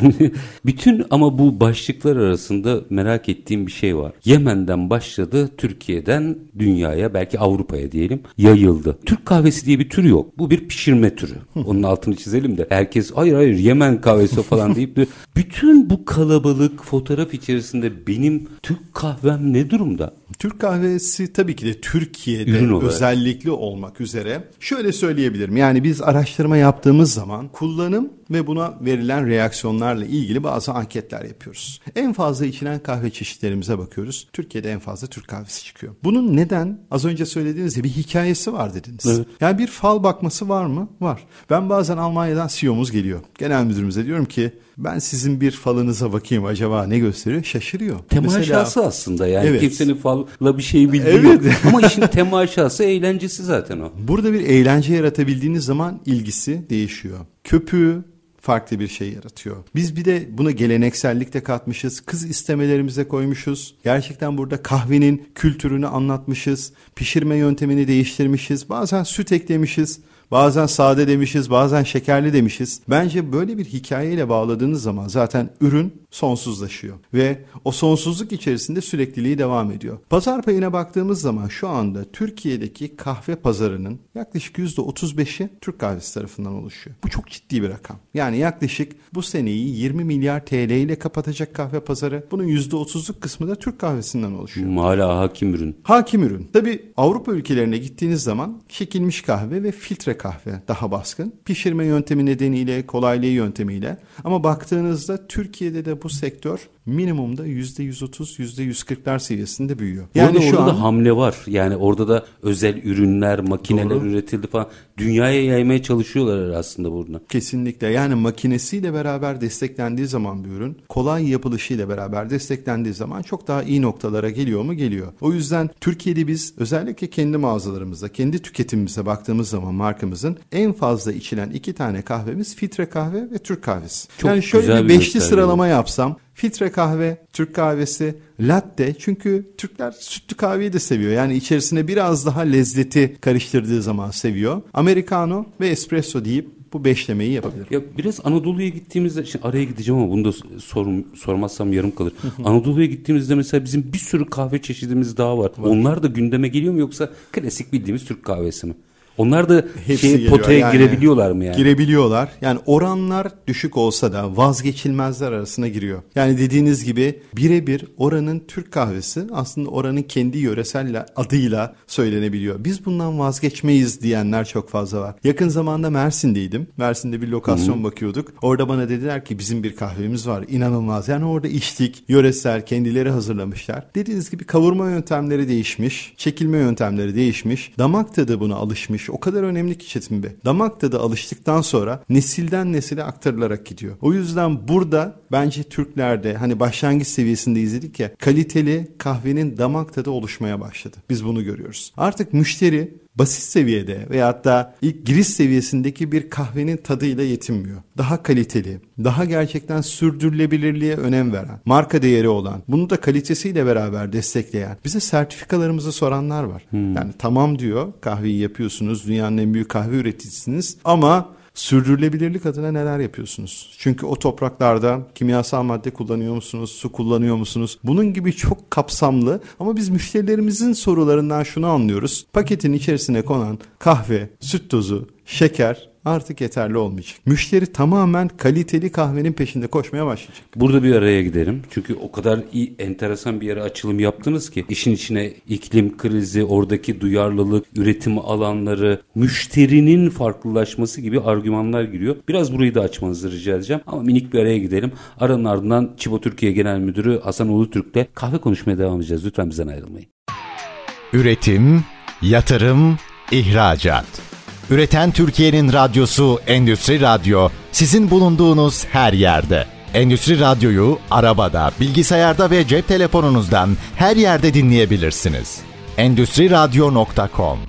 Bütün ama bu başlıklar arasında merak ettiğim bir şey var. Yemen'den başladı, Türkiye'den dünyaya belki Avrupa'ya diyelim yayıldı. Türk kahvesi diye bir tür yok. Bu bir pişirme türü. Onun altını çizelim de herkes hayır hayır Yemen kahvesi falan deyip de bütün bu kalabalık fotoğraf içerisinde benim Türk kahvem ne durumda? Türk kahvesi tabii ki de Türkiye'de özellikli olmak üzere şöyle söyleyebilirim. Yani biz araştırma yaptığımız zaman kullanım ve buna verilen reaksiyonlarla ilgili bazı anketler yapıyoruz. En fazla içilen kahve çeşitlerimize bakıyoruz. Türkiye'de en fazla Türk kahvesi çıkıyor. Bunun neden? Az önce söylediğiniz gibi bir hikayesi var dediniz. Evet. Yani bir fal bakması var mı? Var. Ben bazen Almanya'dan CEO'muz geliyor. Genel müdürümüze diyorum ki ben sizin bir falınıza bakayım acaba ne gösteriyor? Şaşırıyor. Temaşası Mesela, aslında yani evet. kimsenin falla bir şey bildiği evet. yok. Ama işin temaşası eğlencesi zaten o. Burada bir eğlence yaratabildiğiniz zaman ilgisi değişiyor. Köpüğü, farklı bir şey yaratıyor. Biz bir de buna geleneksellik de katmışız. Kız istemelerimize koymuşuz. Gerçekten burada kahvenin kültürünü anlatmışız. Pişirme yöntemini değiştirmişiz. Bazen süt eklemişiz. Bazen sade demişiz, bazen şekerli demişiz. Bence böyle bir hikayeyle bağladığınız zaman zaten ürün sonsuzlaşıyor ve o sonsuzluk içerisinde sürekliliği devam ediyor. Pazar payına baktığımız zaman şu anda Türkiye'deki kahve pazarının yaklaşık %35'i Türk kahvesi tarafından oluşuyor. Bu çok ciddi bir rakam. Yani yaklaşık bu seneyi 20 milyar TL ile kapatacak kahve pazarı. Bunun %30'luk kısmı da Türk kahvesinden oluşuyor. Hala hakim ürün. Hakim ürün. Tabi Avrupa ülkelerine gittiğiniz zaman çekilmiş kahve ve filtre kahve daha baskın. Pişirme yöntemi nedeniyle, kolaylığı yöntemiyle. Ama baktığınızda Türkiye'de de bu sektör minimumda %130, %140'lar seviyesinde büyüyor. Yani orada, şu orada an, da hamle var. Yani orada da özel ürünler, makineler doğru. üretildi falan. Dünyaya yaymaya çalışıyorlar aslında burada. Kesinlikle. Yani makinesiyle beraber desteklendiği zaman bir ürün, kolay yapılışıyla beraber desteklendiği zaman çok daha iyi noktalara geliyor mu? Geliyor. O yüzden Türkiye'de biz özellikle kendi mağazalarımızda, kendi tüketimimize baktığımız zaman markamızın en fazla içilen iki tane kahvemiz filtre kahve ve Türk kahvesi. Çok yani şöyle bir beşli sıralama yapsam filtre kahve, Türk kahvesi, latte. Çünkü Türkler sütlü kahveyi de seviyor. Yani içerisine biraz daha lezzeti karıştırdığı zaman seviyor. Americano ve espresso deyip bu beşlemeyi yapabilir. Ya biraz Anadolu'ya gittiğimizde şimdi araya gideceğim ama bunu da sorum, sormazsam yarım kalır. Anadolu'ya gittiğimizde mesela bizim bir sürü kahve çeşidimiz daha var. var. Onlar da gündeme geliyor mu yoksa klasik bildiğimiz Türk kahvesi mi? Onlar da Hepsi şey, potaya yani, girebiliyorlar mı yani? Girebiliyorlar. Yani oranlar düşük olsa da vazgeçilmezler arasına giriyor. Yani dediğiniz gibi birebir oranın Türk kahvesi aslında oranın kendi yöresel adıyla söylenebiliyor. Biz bundan vazgeçmeyiz diyenler çok fazla var. Yakın zamanda Mersin'deydim. Mersin'de bir lokasyon Hı-hı. bakıyorduk. Orada bana dediler ki bizim bir kahvemiz var. İnanılmaz. Yani orada içtik. Yöresel kendileri hazırlamışlar. Dediğiniz gibi kavurma yöntemleri değişmiş. Çekilme yöntemleri değişmiş. Damak tadı buna alışmış alışmış. O kadar önemli ki Çetin Bey. Damak tadı alıştıktan sonra nesilden nesile aktarılarak gidiyor. O yüzden burada bence Türklerde hani başlangıç seviyesinde izledik ya kaliteli kahvenin damak tadı oluşmaya başladı. Biz bunu görüyoruz. Artık müşteri basit seviyede veyahut da ilk giriş seviyesindeki bir kahvenin tadıyla yetinmiyor. Daha kaliteli, daha gerçekten sürdürülebilirliğe önem veren, marka değeri olan, bunu da kalitesiyle beraber destekleyen, bize sertifikalarımızı soranlar var. Hmm. Yani tamam diyor kahveyi yapıyorsunuz, dünyanın en büyük kahve üreticisiniz ama Sürdürülebilirlik adına neler yapıyorsunuz? Çünkü o topraklarda kimyasal madde kullanıyor musunuz? Su kullanıyor musunuz? Bunun gibi çok kapsamlı ama biz müşterilerimizin sorularından şunu anlıyoruz. Paketin içerisine konan kahve, süt tozu, şeker artık yeterli olmayacak. Müşteri tamamen kaliteli kahvenin peşinde koşmaya başlayacak. Burada bir araya gidelim. Çünkü o kadar iyi enteresan bir yere açılım yaptınız ki işin içine iklim krizi, oradaki duyarlılık, üretim alanları, müşterinin farklılaşması gibi argümanlar giriyor. Biraz burayı da açmanızı rica edeceğim. Ama minik bir araya gidelim. Aranın ardından Çibo Türkiye Genel Müdürü Hasan Ulutürk'le kahve konuşmaya devam edeceğiz. Lütfen bizden ayrılmayın. Üretim, yatırım, ihracat. Üreten Türkiye'nin radyosu Endüstri Radyo sizin bulunduğunuz her yerde. Endüstri Radyo'yu arabada, bilgisayarda ve cep telefonunuzdan her yerde dinleyebilirsiniz. Endüstri Radyo.com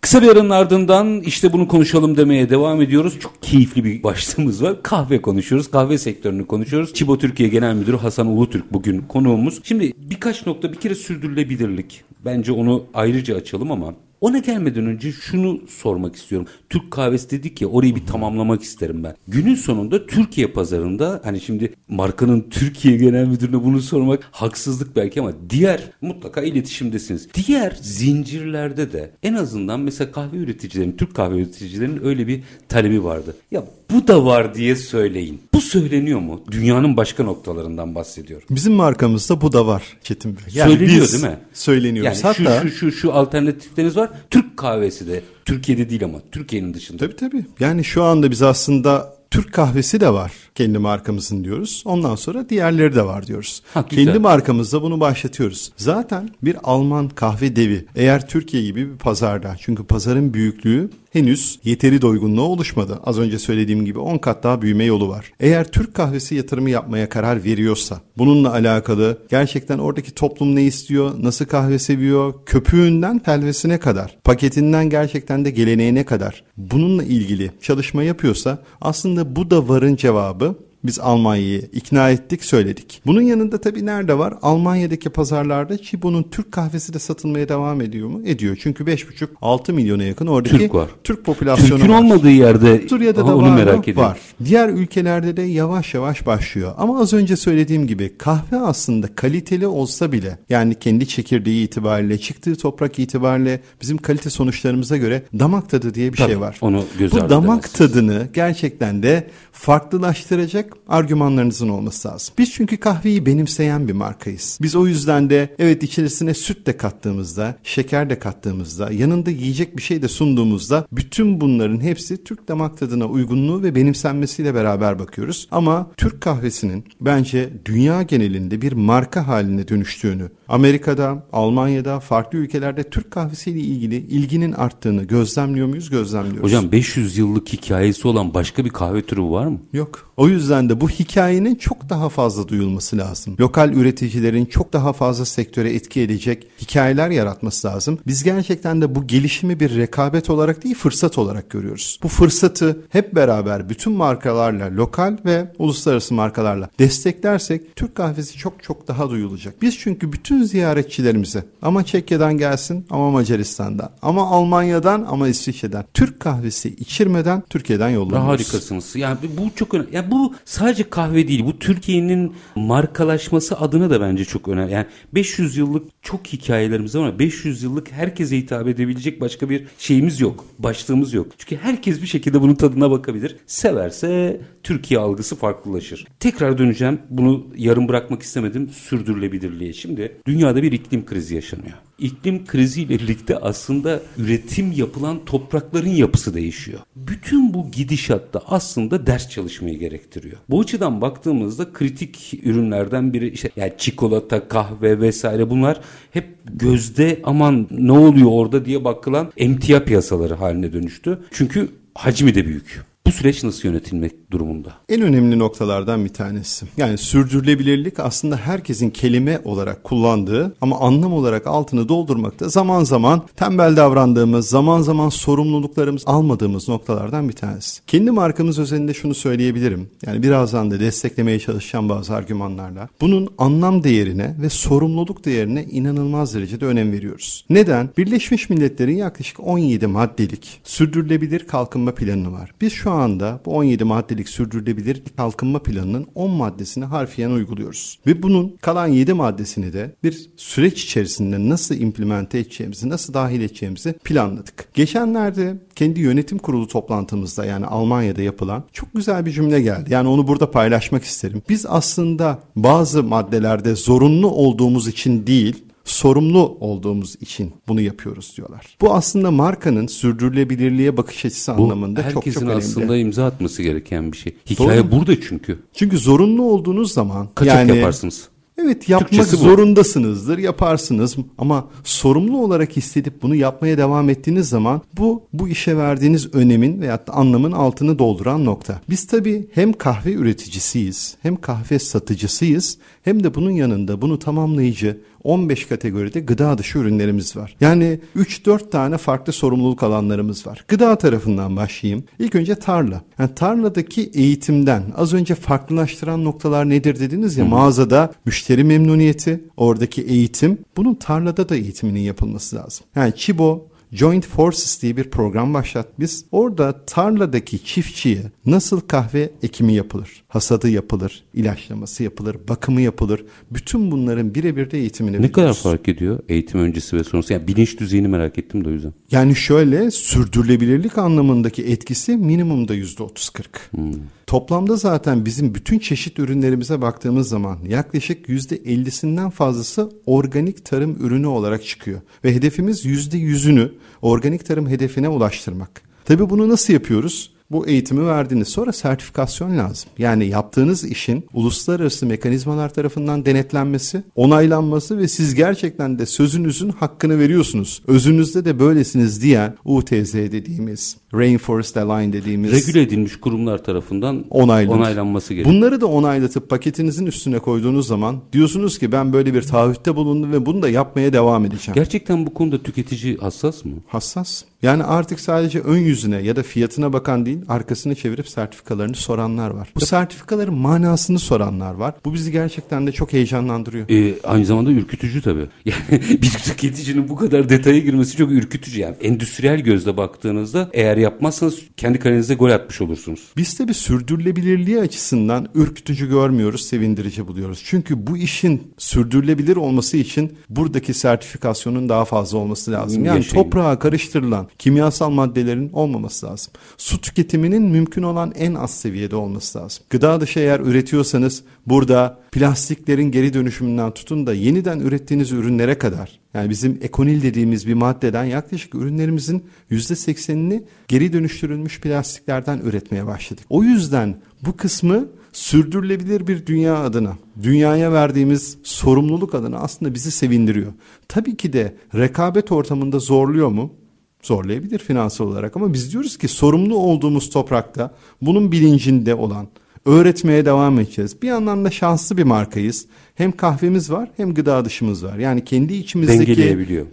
Kısa bir aranın ardından işte bunu konuşalım demeye devam ediyoruz. Çok keyifli bir başlığımız var. Kahve konuşuyoruz. Kahve sektörünü konuşuyoruz. Çibo Türkiye Genel Müdürü Hasan Ulutürk bugün konuğumuz. Şimdi birkaç nokta bir kere sürdürülebilirlik. Bence onu ayrıca açalım ama ona gelmeden önce şunu sormak istiyorum. Türk kahvesi dedik ya orayı bir tamamlamak isterim ben. Günün sonunda Türkiye pazarında hani şimdi markanın Türkiye genel müdürüne bunu sormak haksızlık belki ama diğer mutlaka iletişimdesiniz. Diğer zincirlerde de en azından mesela kahve üreticilerin, Türk kahve üreticilerinin öyle bir talebi vardı. Ya bu da var diye söyleyin. Bu söyleniyor mu? Dünyanın başka noktalarından bahsediyorum. Bizim markamızda bu da var Çetin Bey. Yani Söyleniyor biz değil mi? Söyleniyoruz. Yani Hatta, şu, şu, şu, şu alternatifleriniz var. Türk kahvesi de. Türkiye'de değil ama Türkiye'nin dışında. Tabii tabii. Yani şu anda biz aslında Türk kahvesi de var kendi markamızın diyoruz. Ondan sonra diğerleri de var diyoruz. Ha, kendi markamızda bunu başlatıyoruz. Zaten bir Alman kahve devi eğer Türkiye gibi bir pazarda çünkü pazarın büyüklüğü henüz yeteri doygunluğa oluşmadı. Az önce söylediğim gibi 10 kat daha büyüme yolu var. Eğer Türk kahvesi yatırımı yapmaya karar veriyorsa bununla alakalı gerçekten oradaki toplum ne istiyor, nasıl kahve seviyor, köpüğünden telvesine kadar, paketinden gerçekten de geleneğine kadar bununla ilgili çalışma yapıyorsa aslında bu da varın cevabı biz Almanya'yı ikna ettik, söyledik. Bunun yanında tabii nerede var? Almanya'daki pazarlarda Chibo'nun Türk kahvesi de satılmaya devam ediyor mu? Ediyor. Çünkü 5,5-6 milyona yakın oradaki Türk, var. Türk popülasyonu Türk'ün var. olmadığı yerde Suriye'de de onu var merak ediyorum. Var. Diğer ülkelerde de yavaş yavaş başlıyor. Ama az önce söylediğim gibi kahve aslında kaliteli olsa bile yani kendi çekirdeği itibariyle, çıktığı toprak itibariyle bizim kalite sonuçlarımıza göre damak tadı diye bir Tabii, şey var. Onu göz Bu damak demezsiniz. tadını gerçekten de farklılaştıracak argümanlarınızın olması lazım. Biz çünkü kahveyi benimseyen bir markayız. Biz o yüzden de evet içerisine süt de kattığımızda, şeker de kattığımızda, yanında yiyecek bir şey de sunduğumuzda bütün bunların hepsi Türk damak tadına uygunluğu ve benimsenmesiyle beraber bakıyoruz. Ama Türk kahvesinin bence dünya genelinde bir marka haline dönüştüğünü, Amerika'da, Almanya'da, farklı ülkelerde Türk kahvesiyle ilgili ilginin arttığını gözlemliyor muyuz? Gözlemliyoruz. Hocam 500 yıllık hikayesi olan başka bir kahve türü var mı? Yok. O yüzden de bu hikayenin çok daha fazla duyulması lazım. Lokal üreticilerin çok daha fazla sektöre etki edecek hikayeler yaratması lazım. Biz gerçekten de bu gelişimi bir rekabet olarak değil fırsat olarak görüyoruz. Bu fırsatı hep beraber bütün markalarla, lokal ve uluslararası markalarla desteklersek Türk kahvesi çok çok daha duyulacak. Biz çünkü bütün ziyaretçilerimize ama Çekya'dan gelsin ama Macaristan'dan ama Almanya'dan ama İsviçre'den Türk kahvesi içirmeden Türkiye'den yollamıyoruz. Harikasınız. Yani bu çok önemli. Yani bu sadece kahve değil. Bu Türkiye'nin markalaşması adına da bence çok önemli. Yani 500 yıllık çok hikayelerimiz var ama 500 yıllık herkese hitap edebilecek başka bir şeyimiz yok. Başlığımız yok. Çünkü herkes bir şekilde bunun tadına bakabilir. Severse Türkiye algısı farklılaşır. Tekrar döneceğim. Bunu yarım bırakmak istemedim. Sürdürülebilirliğe. Şimdi dünyada bir iklim krizi yaşanıyor. İklim kriziyle birlikte aslında üretim yapılan toprakların yapısı değişiyor. Bütün bu gidişatta aslında ders çalışmayı gerektiriyor. Bu açıdan baktığımızda kritik ürünlerden biri işte yani çikolata, kahve vesaire bunlar hep gözde aman ne oluyor orada diye bakılan emtia piyasaları haline dönüştü. Çünkü hacmi de büyük. Bu süreç nasıl yönetilmek durumunda? En önemli noktalardan bir tanesi. Yani sürdürülebilirlik aslında herkesin kelime olarak kullandığı ama anlam olarak altını doldurmakta zaman zaman tembel davrandığımız, zaman zaman sorumluluklarımız almadığımız noktalardan bir tanesi. Kendi markamız özelinde şunu söyleyebilirim. Yani birazdan da desteklemeye çalışacağım bazı argümanlarla. Bunun anlam değerine ve sorumluluk değerine inanılmaz derecede önem veriyoruz. Neden? Birleşmiş Milletler'in yaklaşık 17 maddelik sürdürülebilir kalkınma planı var. Biz şu anda bu 17 maddelik sürdürülebilir kalkınma planının 10 maddesini harfiyen uyguluyoruz. Ve bunun kalan 7 maddesini de bir süreç içerisinde nasıl implemente edeceğimizi, nasıl dahil edeceğimizi planladık. Geçenlerde kendi yönetim kurulu toplantımızda yani Almanya'da yapılan çok güzel bir cümle geldi. Yani onu burada paylaşmak isterim. Biz aslında bazı maddelerde zorunlu olduğumuz için değil, sorumlu olduğumuz için bunu yapıyoruz diyorlar. Bu aslında markanın sürdürülebilirliğe bakış açısı Bu, anlamında çok çok önemli. Herkesin aslında imza atması gereken bir şey. Hikaye Doğru. burada çünkü. Çünkü zorunlu olduğunuz zaman Kaçak yani yaparsınız. Evet yapmak Türkçesi zorundasınızdır, yaparsınız ama sorumlu olarak hissedip bunu yapmaya devam ettiğiniz zaman bu bu işe verdiğiniz önemin veyahut da anlamın altını dolduran nokta. Biz tabii hem kahve üreticisiyiz, hem kahve satıcısıyız, hem de bunun yanında bunu tamamlayıcı 15 kategoride gıda dışı ürünlerimiz var. Yani 3-4 tane farklı sorumluluk alanlarımız var. Gıda tarafından başlayayım. İlk önce tarla. Yani tarladaki eğitimden az önce farklılaştıran noktalar nedir dediniz ya Hı. mağazada müşteri memnuniyeti, oradaki eğitim. Bunun tarlada da eğitiminin yapılması lazım. Yani Çibo Joint Forces diye bir program başlattık biz. Orada tarladaki çiftçiye nasıl kahve ekimi yapılır, hasadı yapılır, ilaçlaması yapılır, bakımı yapılır. Bütün bunların birebir de eğitimini Ne kadar fark ediyor eğitim öncesi ve sonrası? Yani bilinç düzeyini merak ettim de o yüzden. Yani şöyle sürdürülebilirlik anlamındaki etkisi minimumda yüzde 30-40. Toplamda zaten bizim bütün çeşit ürünlerimize baktığımız zaman yaklaşık yüzde 50'sinden fazlası organik tarım ürünü olarak çıkıyor. Ve hedefimiz yüzde yüzünü organik tarım hedefine ulaştırmak. Tabii bunu nasıl yapıyoruz? Bu eğitimi verdiğiniz sonra sertifikasyon lazım. Yani yaptığınız işin uluslararası mekanizmalar tarafından denetlenmesi, onaylanması ve siz gerçekten de sözünüzün hakkını veriyorsunuz. Özünüzde de böylesiniz diyen UTZ dediğimiz, Rainforest Align dediğimiz Regüle edilmiş kurumlar tarafından onaylanır. onaylanması gerekiyor. Bunları da onaylatıp paketinizin üstüne koyduğunuz zaman diyorsunuz ki ben böyle bir taahhütte bulundum ve bunu da yapmaya devam edeceğim. Gerçekten bu konuda tüketici hassas mı? Hassas. Yani artık sadece ön yüzüne ya da fiyatına bakan değil, arkasını çevirip sertifikalarını soranlar var. Bu sertifikaların manasını soranlar var. Bu bizi gerçekten de çok heyecanlandırıyor. Ee, aynı zamanda ürkütücü tabii. Yani bir tüketicinin bu kadar detaya girmesi çok ürkütücü. Yani endüstriyel gözle baktığınızda eğer yapmazsanız kendi kalenize gol atmış olursunuz. Biz bir sürdürülebilirliği açısından ürkütücü görmüyoruz, sevindirici buluyoruz. Çünkü bu işin sürdürülebilir olması için buradaki sertifikasyonun daha fazla olması lazım. Yani Yaşayın. toprağa karıştırılan kimyasal maddelerin olmaması lazım. Su tüketiminin mümkün olan en az seviyede olması lazım. Gıda dışı eğer üretiyorsanız burada plastiklerin geri dönüşümünden tutun da yeniden ürettiğiniz ürünlere kadar yani bizim ekonil dediğimiz bir maddeden yaklaşık ürünlerimizin %80'ini geri dönüştürülmüş plastiklerden üretmeye başladık. O yüzden bu kısmı sürdürülebilir bir dünya adına, dünyaya verdiğimiz sorumluluk adına aslında bizi sevindiriyor. Tabii ki de rekabet ortamında zorluyor mu? Zorlayabilir finansal olarak ama biz diyoruz ki sorumlu olduğumuz toprakta bunun bilincinde olan, öğretmeye devam edeceğiz. Bir yandan da şanslı bir markayız. Hem kahvemiz var hem gıda dışımız var. Yani kendi içimizdeki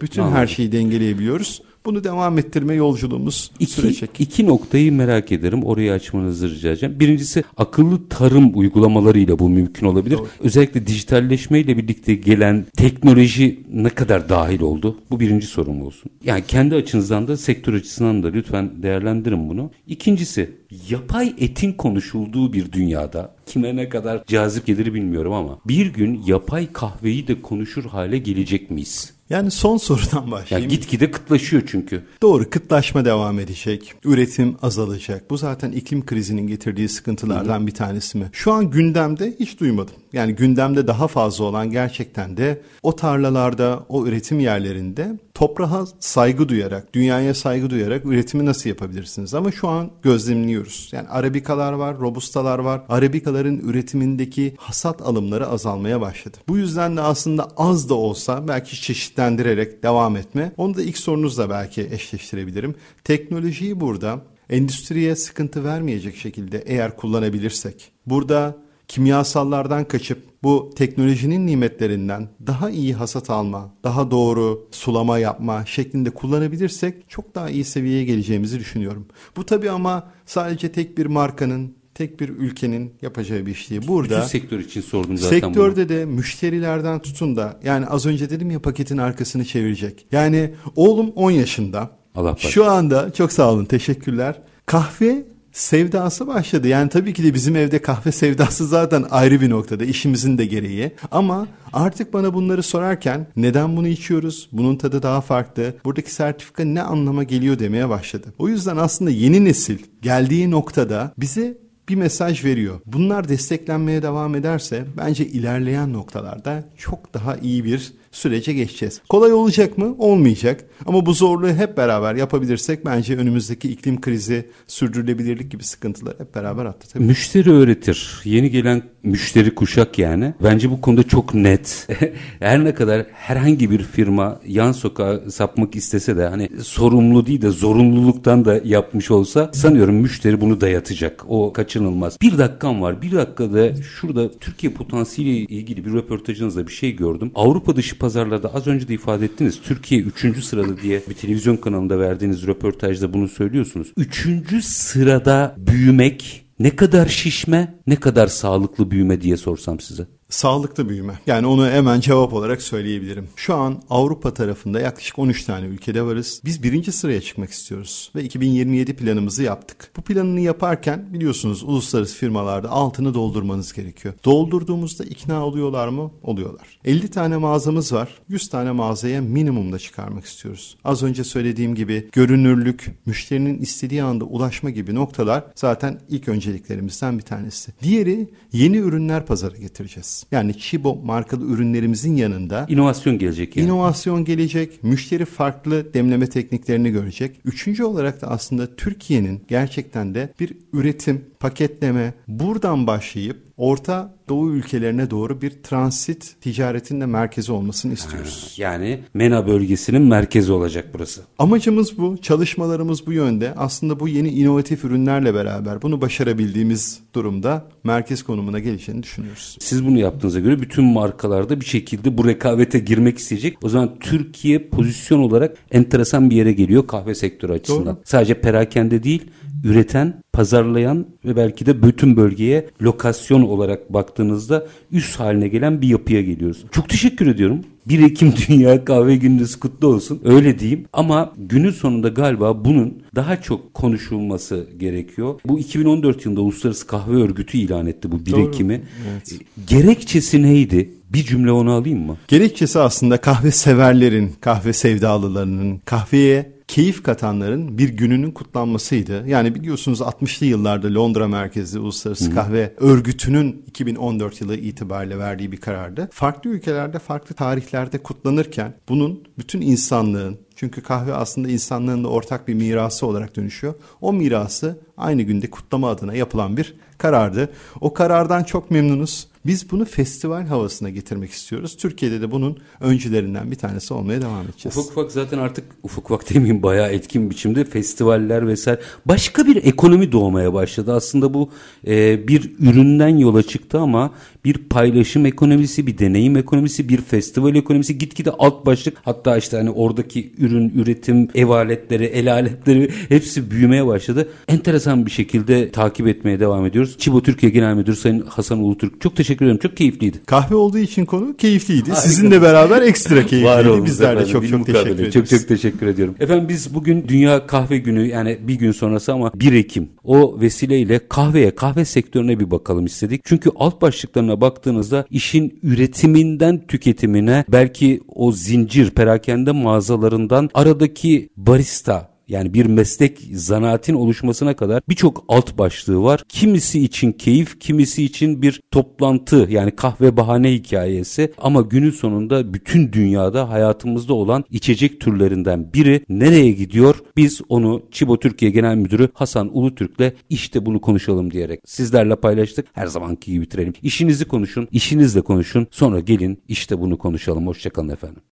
bütün Anladım. her şeyi dengeleyebiliyoruz. Bunu devam ettirme yolculuğumuz İki, sürecek. iki noktayı merak ederim. Orayı açmanızı rica edeceğim. Birincisi akıllı tarım uygulamalarıyla bu mümkün olabilir. Özellikle dijitalleşmeyle birlikte gelen teknoloji ne kadar dahil oldu? Bu birinci sorum olsun. Yani kendi açınızdan da sektör açısından da lütfen değerlendirin bunu. İkincisi yapay etin konuşulduğu bir dünyada kime ne kadar cazip gelir bilmiyorum ama bir gün yapay kahveyi de konuşur hale gelecek miyiz? Yani son sorudan başlayayım. gitgide kıtlaşıyor çünkü. Doğru kıtlaşma devam edecek. Üretim azalacak. Bu zaten iklim krizinin getirdiği sıkıntılardan bir tanesi mi? Şu an gündemde hiç duymadım. Yani gündemde daha fazla olan gerçekten de o tarlalarda, o üretim yerlerinde toprağa saygı duyarak, dünyaya saygı duyarak üretimi nasıl yapabilirsiniz? Ama şu an gözlemliyoruz. Yani arabikalar var, robustalar var. Arabikaların üretimindeki hasat alımları azalmaya başladı. Bu yüzden de aslında az da olsa belki çeşitlendirerek devam etme. Onu da ilk sorunuzla belki eşleştirebilirim. Teknolojiyi burada endüstriye sıkıntı vermeyecek şekilde eğer kullanabilirsek. Burada kimyasallardan kaçıp bu teknolojinin nimetlerinden daha iyi hasat alma, daha doğru sulama yapma şeklinde kullanabilirsek çok daha iyi seviyeye geleceğimizi düşünüyorum. Bu tabii ama sadece tek bir markanın, tek bir ülkenin yapacağı bir değil. Burada Bütün sektör için sordum zaten bunu. Sektörde de müşterilerden tutun da yani az önce dedim ya paketin arkasını çevirecek. Yani oğlum 10 yaşında. Allah bak. Şu anda çok sağ olun teşekkürler. Kahve sevdası başladı. Yani tabii ki de bizim evde kahve sevdası zaten ayrı bir noktada işimizin de gereği. Ama artık bana bunları sorarken neden bunu içiyoruz? Bunun tadı daha farklı. Buradaki sertifika ne anlama geliyor demeye başladı. O yüzden aslında yeni nesil geldiği noktada bize bir mesaj veriyor. Bunlar desteklenmeye devam ederse bence ilerleyen noktalarda çok daha iyi bir sürece geçeceğiz. Kolay olacak mı? Olmayacak. Ama bu zorluğu hep beraber yapabilirsek bence önümüzdeki iklim krizi, sürdürülebilirlik gibi sıkıntıları hep beraber atlatabiliriz. Müşteri öğretir. Yeni gelen müşteri kuşak yani. Bence bu konuda çok net. Her ne kadar herhangi bir firma yan sokağa sapmak istese de hani sorumlu değil de zorunluluktan da yapmış olsa sanıyorum müşteri bunu dayatacak. O kaçınılmaz. Bir dakikam var. Bir dakikada şurada Türkiye potansiyeliyle ilgili bir röportajınızda bir şey gördüm. Avrupa dışı pazarlarda az önce de ifade ettiniz. Türkiye 3. sırada diye bir televizyon kanalında verdiğiniz röportajda bunu söylüyorsunuz. 3. sırada büyümek ne kadar şişme, ne kadar sağlıklı büyüme diye sorsam size. Sağlıklı büyüme. Yani onu hemen cevap olarak söyleyebilirim. Şu an Avrupa tarafında yaklaşık 13 tane ülkede varız. Biz birinci sıraya çıkmak istiyoruz ve 2027 planımızı yaptık. Bu planını yaparken biliyorsunuz uluslararası firmalarda altını doldurmanız gerekiyor. Doldurduğumuzda ikna oluyorlar mı? Oluyorlar. 50 tane mağazamız var. 100 tane mağazaya minimumda çıkarmak istiyoruz. Az önce söylediğim gibi görünürlük, müşterinin istediği anda ulaşma gibi noktalar zaten ilk önceliklerimizden bir tanesi. Diğeri yeni ürünler pazara getireceğiz. Yani Chibo markalı ürünlerimizin yanında İnovasyon gelecek yani. İnovasyon gelecek, müşteri farklı demleme tekniklerini görecek. Üçüncü olarak da aslında Türkiye'nin gerçekten de bir üretim, paketleme buradan başlayıp Orta Doğu ülkelerine doğru bir transit ticaretin de merkezi olmasını istiyoruz. Yani MENA bölgesinin merkezi olacak burası. Amacımız bu, çalışmalarımız bu yönde. Aslında bu yeni inovatif ürünlerle beraber bunu başarabildiğimiz durumda merkez konumuna geleceğini düşünüyoruz. Siz bunu yaptığınıza göre bütün markalarda bir şekilde bu rekabete girmek isteyecek. O zaman Türkiye pozisyon olarak enteresan bir yere geliyor kahve sektörü açısından. Doğru. Sadece perakende değil, üreten, pazarlayan ve belki de bütün bölgeye lokasyon olarak baktığınızda üst haline gelen bir yapıya geliyoruz. Çok teşekkür ediyorum. 1 Ekim Dünya Kahve Gününüz kutlu olsun. Öyle diyeyim. Ama günün sonunda galiba bunun daha çok konuşulması gerekiyor. Bu 2014 yılında Uluslararası Kahve Örgütü ilan etti bu 1 Doğru. Ekim'i. Evet. Gerekçesi neydi? Bir cümle onu alayım mı? Gerekçesi aslında kahve severlerin, kahve sevdalılarının, kahveye keyif katanların bir gününün kutlanmasıydı. Yani biliyorsunuz 60'lı yıllarda Londra merkezli Uluslararası Kahve Örgütü'nün 2014 yılı itibariyle verdiği bir karardı. Farklı ülkelerde farklı tarihlerde kutlanırken bunun bütün insanlığın çünkü kahve aslında insanlığın da ortak bir mirası olarak dönüşüyor. O mirası aynı günde kutlama adına yapılan bir karardı. O karardan çok memnunuz. Biz bunu festival havasına getirmek istiyoruz. Türkiye'de de bunun öncülerinden bir tanesi olmaya devam edeceğiz. Ufak ufak zaten artık ufak ufak demeyeyim bayağı etkin biçimde festivaller vesaire başka bir ekonomi doğmaya başladı. Aslında bu e, bir üründen yola çıktı ama bir paylaşım ekonomisi, bir deneyim ekonomisi, bir festival ekonomisi gitgide alt başlık hatta işte hani oradaki ürün, üretim, ev aletleri, el aletleri hepsi büyümeye başladı. Enteresan bir şekilde takip etmeye devam ediyoruz. Çibo Türkiye Genel Müdürü Sayın Hasan Ulutürk çok teşekkür ederim. Çok keyifliydi. Kahve olduğu için konu keyifliydi. Sizinle beraber ekstra keyifliydi. olunuz Bizler de efendim, çok bir çok mukabele. teşekkür ederiz. Çok çok teşekkür ediyorum. Efendim biz bugün Dünya Kahve Günü yani bir gün sonrası ama 1 Ekim o vesileyle kahveye, kahve sektörüne bir bakalım istedik. Çünkü alt başlıklarına baktığınızda işin üretiminden tüketimine belki o zincir perakende mağazalarından aradaki barista yani bir meslek zanaatin oluşmasına kadar birçok alt başlığı var. Kimisi için keyif, kimisi için bir toplantı yani kahve bahane hikayesi ama günün sonunda bütün dünyada hayatımızda olan içecek türlerinden biri nereye gidiyor? Biz onu Çibo Türkiye Genel Müdürü Hasan Ulutürk'le işte bunu konuşalım diyerek sizlerle paylaştık. Her zamanki gibi bitirelim. İşinizi konuşun, işinizle konuşun. Sonra gelin işte bunu konuşalım. Hoşçakalın efendim.